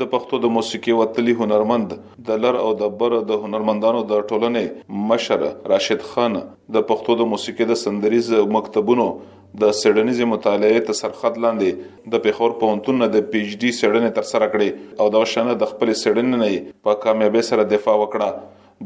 د پښتو د موسیقي وتلی هنرمند د لر او د بر د هنرمندانو د ټولنې مشر راشد خان د پښتو د موسیقي د سندریز مکتبونو د سړنیزې مطالعې تر سرخط لاندې د پیښور پوهنتون نه د پی ایچ ډي سړنې تر سره کړې او دا شنه د خپل سړنې نه په کامیابی سره دفاع وکړه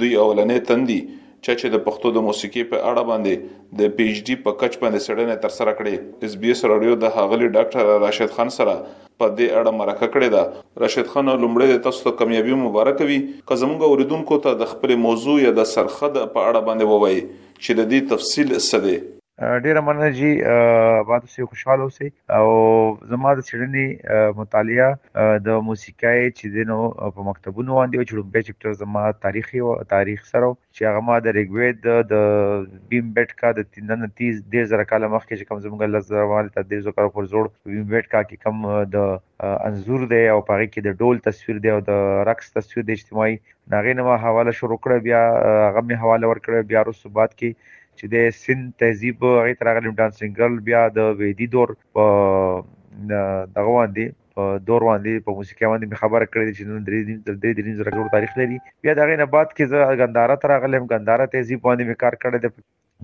دوی اولنې تن دي چا چې د پښتو د موسیقي په اړه باندې د پی ایچ ډي په کچ باندې څېړنه تر سره کړې اس بي اس رادیو د هغلی ډاکټر راشد خان سره په دې اړه مرکه کړې ده راشد خان لومړی د تاسو ته کامیابی مبارک وي که زموږ اوریدونکو ته د خپل موضوع یا د سرخد په اړه باندې ووایي چې د دې تفصیل څه دی؟ ډیره مننه جی باد سه خوشاله اوسئ او زما د چړنې مطالعه د موسیقۍ چې دینو په مکتبونو باندې او چړم به چپټر زما تاریخي او تاریخ سره چې هغه ما د ریګوید د بیم بیټ کا د 330 ډیر زره کال مخکې چې کم زموږ لزر باندې تدیر زکر پر جوړ بیم بیټ کا کې کم د انزور دی او پاره کې د ډول تصویر دی او د رقص تصویر د اجتماعي ناغې نه ما حواله شروع کړه بیا هغه مې حواله ورکړه بیا وروسته بعد کې چې د سین تهذیب هغه تر هغه ډانسینګ ګرل بیا د ویدی دور په دغه باندې په دور باندې په موسیقي باندې مې خبره کړې چې نن درې دین تر درې درې زره کلو تاریخ لري بیا دا غینه بعد کې زه ګندارا تر غلم ګندارا تهذیب باندې مې کار کړی دی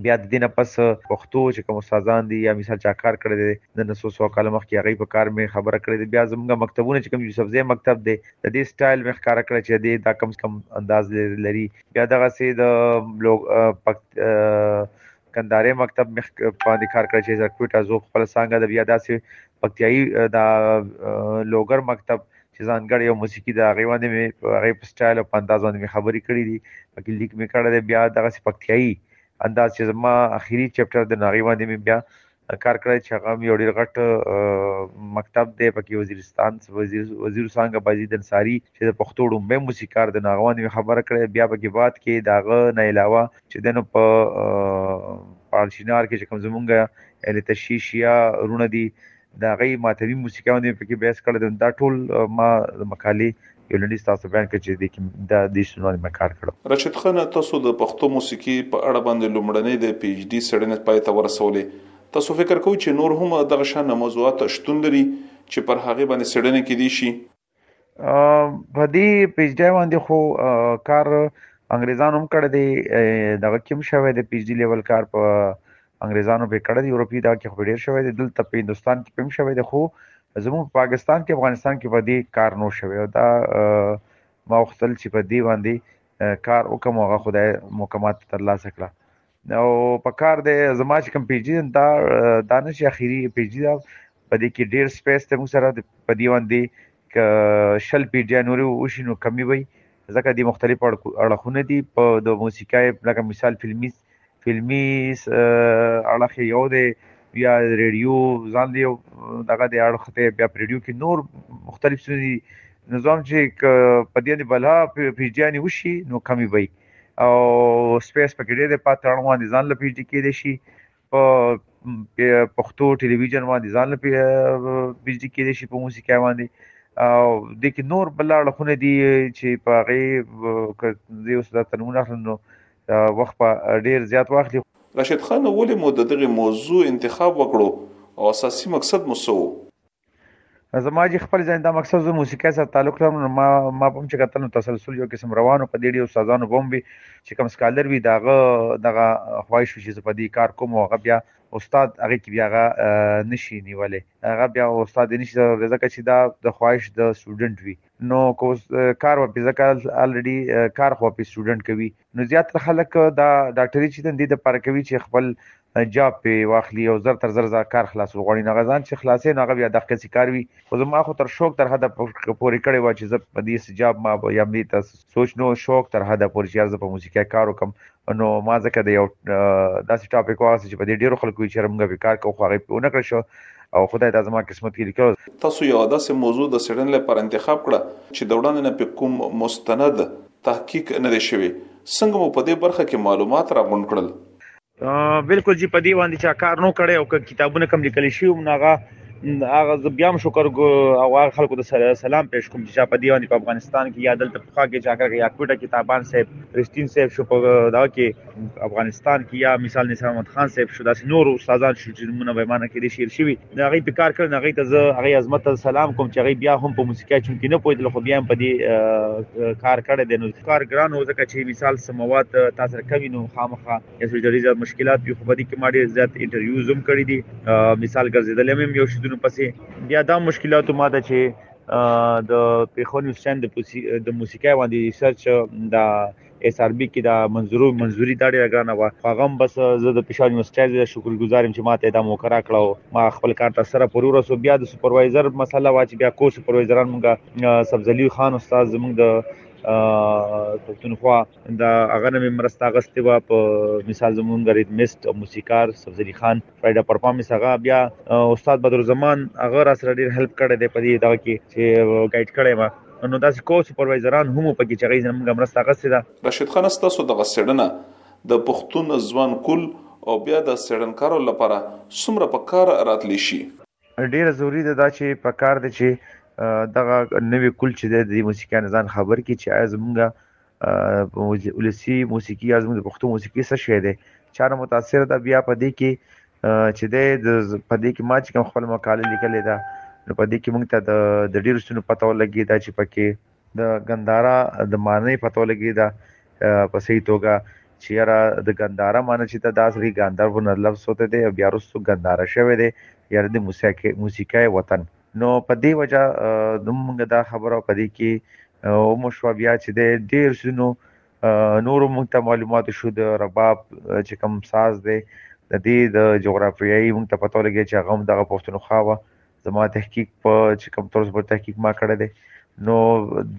بیا د دینه پس پښتو چې کوم استادان دي یا مثال چا کار کړی دی د نسو سو کال مخ کې هغه په کار می خبره کړې دی بیا زموږ مکتبونه چې کوم یوسف زی مکتب دی د دې سټایل می ښکارا کړی چې دې دا کم کم انداز لري بیا دغه سي د بلوګ کندارې مکتب مخ باندې کار کړی چې زکوټا زو خپل څنګه د بیا داسې پکتیاي دا لوګر مکتب چې ځانګړې یو موسیقي د هغې باندې مې په هغې په سټایل او په انداز باندې مې خبرې کړې دي پکې لیک مې کړی دی بیا دغسې پکتیایي انداز چې زما اخري چپټر د هغې باندې مې بیا کار کړی چې هغه یو ډېر غټ مکتب دی پکې وزیرستان وزیر وزیر څنګه بازید انصاری چې د پښتو ډومبه موسیقار د ناغوان خبره کړې بیا پکې بعد کې داغه نه علاوه چې دنه په پالشینار کې چې کوم زمونږه اهل تشیشیا رونه دي د هغه ماتوي موسیقي باندې په کې بحث کړل دا ټول ما مقالې یو لنډی تاسو بیان کړ چې د کې دا د شنوان ما کار کړو رشید خان تاسو د پښتو موسیقي په اړه باندې لومړنۍ د پی ایچ ډي سړنه پای ته ورسولې تاسو فکر کوئ چې نور هم دغه شان موضوعات شتون لري چې پر هغه باندې سړنه کې دي شي په دې پیج ډای باندې خو کار انګریزانو هم کړی دی دغه کوم شوی د پیج ډی لیول کار په انګریزانو په کړه دی یورپی دا کې خو ډیر شوی دی دلته په هندستان کې پم شوی دی خو زموږ پاکستان کې افغانستان کې په دې کار نو شوی دا ما وختل چې په دې باندې کار وکم هغه خدای مکمات تر لاسه کړه نو په کار دی زما چې کوم پیجی دا دا نه چې اخیری پیجی دا په دې کې ډیر سپیس ته موږ سره په دی باندې شل پیجی نور او شنو کمی وي ځکه د مختلف اړخونه دي په د موسیقای لکه مثال فلمی فلمی اړخ یو دی یا ریډیو ځان دی دغه د اړخ ته بیا ریډیو کې نور مختلف سری نظام چې په دې باندې بلا پیجی نه وشي نو کمی وي او سپیس پکې ډېر پاتې اړه باندې ځان له پیژدي کېدې شي په پښتو ټلویزیون باندې ځان له پیژدي کېدې شي په موسیقي باندې او د کې نور بل اړخونه دي چې په هغه کې یو څه تنونه اخلم نو وخت په ډېر زیات واخلي راشد خان ولې مو د دغه موضوع انتخاب وکړو او اساسي مقصد مو څه وو؟ زما جی خپل ځان دا مقصد زه موسیقۍ سره تعلق لرم نو ما ما په چې کتل نو تسلسل یو قسم روانو په دې ډیو سازانو بوم وي چې کوم سکالر وي داغه دغه خواهش وي چې په دې کار کوم او هغه بیا استاد هغه کې بیا هغه نشي نیولې هغه بیا استاد نشي ځکه چې دا د خواهش د سټوډنټ وي نو کو کار په ځکه الریډي کار خو په سټوډنټ کوي نو زیات تر خلک دا ډاکټري چې دندې د پاره کوي چې خپل جاب په واخلي او زر تر زر زر کار خلاصول غواړي نه غزان چې خلاصې نه غوي د خصي کار وي خو زما خو تر شوق تر حد پورې کړي و چې زه په دې جاب ما یا مې تاسو سوچ نو شوق تر حد پورې چې زه په موسیقي کار وکم نو ما ځکه د یو داسې ټاپک واسه چې په دې ډیرو خلکو چې رمګه به کار کوو خو هغه په نکړ شو او خدای د زما قسمت کې لیکو تاسو یو داسې موضوع د سړن لپاره انتخاب کړه چې د وړاندې نه په کوم مستند تحقیق نه دی شوی څنګه مو په دې برخه کې معلومات راغونډ کړل بالکل جی په دې باندې چا کار نو کړي او کتابونه کم لیکل شي او ناغه هغه بیا هم شکر او هغه خلکو ته سلام پېښ کوم چې په دې باندې په افغانستان کې یا دلته په خوا کې چې هغه یا کوټه کتابان صاحب رښتین صاحب شو په دا کې افغانستان کې یا مثال نثار محمد خان صاحب شو داسې نور استادان شو چې مونږ به معنی کې شیر شوی نه هغه په کار کړ نه هغه ته زه هغه عظمت سلام کوم چې هغه بیا هم په موسیقي چون کې نه پوهیدل خو بیا هم په دې کار کړی دی نو کار ګران و ځکه چې مثال سموات تاسو سره کوي نو خامخا یو څه ډېر زیات مشکلات په خو دې کې ما ډېر زیات انټرویو زوم کړی دي مثال ګرځیدل هم یو شیدونو پسې بیا دا مشکلات ما ته چې د پیخونی سند د موسیقي باندې ریسرچ دا اس آر بي کې دا منظورو منظوري دا ډیره ګرانه و هغه هم بس زه د پېښور یونیورسيټي زه شکرګزار یم چې ماته دا موقع راکړه ما خپل کار ته سره پرور رسو بیا د سپروایزر مسله وا چې بیا کو سپروایزران موږ سبزلی خان استاد زموږ د پښتونخوا دا هغه نه مرسته غستې وا په مثال زمونږ ریډ میست او موسیقار سبزلی خان په د پرفارمنس هغه بیا استاد بدر زمان هغه را سره ډیر هیلپ کړی دی په دې دغه کې چې ګایډ کړی ما نو داسې کو سپروایزران هم په کې چې غي زموږ مرسته غسه ده راشد خان ستاسو دغه سړنه د پښتون ځوان کول او بیا د سړنکارو لپاره څومره په کار راتلی شي ډیره ضروری ده دا چې په کار ده چې دغه نوی کل چې د موسیقي نه ځان خبر کی چې آیا زمونږ ولسی موسیقي یا زمونږ د پښتو موسیقي څه شی ده چا نه متاثر ده بیا په دې کې چې د په دې کې ما چې کوم خپل مقاله لیکلې ده نو په دې کې مونږ ته د ډیرو څه پته ولګی دا چې پکې د ګندارا د معنی پته لګی دا په صحیح توګه چې را د ګندارا معنی چې ته داس کې ګاندار په لفظ سوته دی او بیا رسو ګندارا شوی دی یا د موسیقي موسیقي وطن نو په دې وجہ موږ دا خبره په دې کې او مشوا بیا چې د ډیر شنو نور موږ ته معلومات شو د رباب چې کم ساز دی د دې د جغرافیایي موږ ته پته لګی چې هغه دغه پښتونخوا و زما تحقیق په چې کوم طرز په تحقیق ما کړی دی نو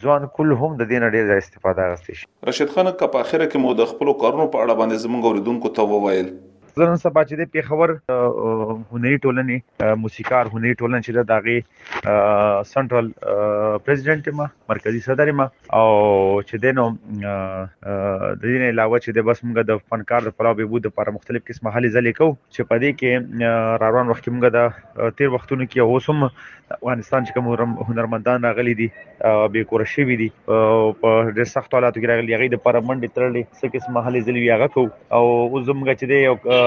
ځوان کل هم د دې نه ډېر استفاده غوښتي شي رشید خان که په اخر کې مو د خپل کارونو په اړه باندې زموږ اوریدونکو ته وویل زه نن سبا چې د پیښور هنري ټولنې موسیقار هنري ټولنه چې د داغي سنټرل پریزیدنت ما مرکزی صدر ما او چې دینو د دې نه علاوه چې د بس موږ د فنکار د پلاو به بود لپاره مختلف قسمه هلي ځلې کو چې پدې کې روان وخت موږ د تیر وختونو کې اوس هم افغانستان چې کوم هنرمندان راغلي دي به کور شوی دي په ډېر سخت حالاتو کې راغلي هغه د پر منډې ترلې څه قسمه حل ځلې یاغه کو او زمګه چې دی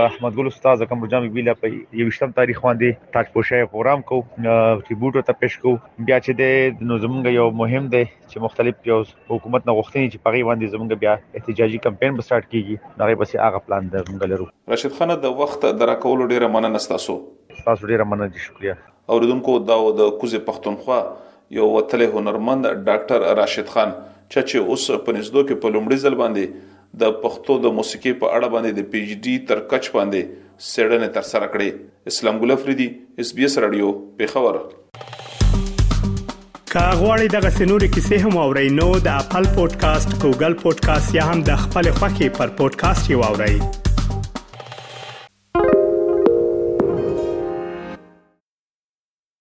احمد ګل استاد کوم جام بیل په یوشتم تاریخ باندې تاج پوشه پروګرام کو چې بوټو ته پېښ کو بیا چې دی نو زمګه یو مهم دی چې مختلف یو حکومت نه غوښتنې چې پغې باندې زمونږ بیا احتجاجي کمپاین به سٹارټ کیږي هغه پسې هغه پلان د مونږ لرو راشد خان د وخت دراکولو ډیره مننه ستاسو ستاسو ډیره مننه دي شکریا اوریدونکو دا و د کوزه پښتونخوا یو وتلی هنرمند ډاکټر راشد خان چا چې اوس په نږدو کې په لومړي ځل باندې د پښتو د موسیقي په اړه باندې د پی ایچ ډي تر کچ باندې څېړنې ترسره کړې اسلام ګل افریدي اس بي اس رادیو پیښور که غواړئ دغه سنوري کیسې هم او رینو د خپل پودکاسټ ګوګل پودکاسټ یا هم د خپل خاكي پر پودکاسټ یو اورئ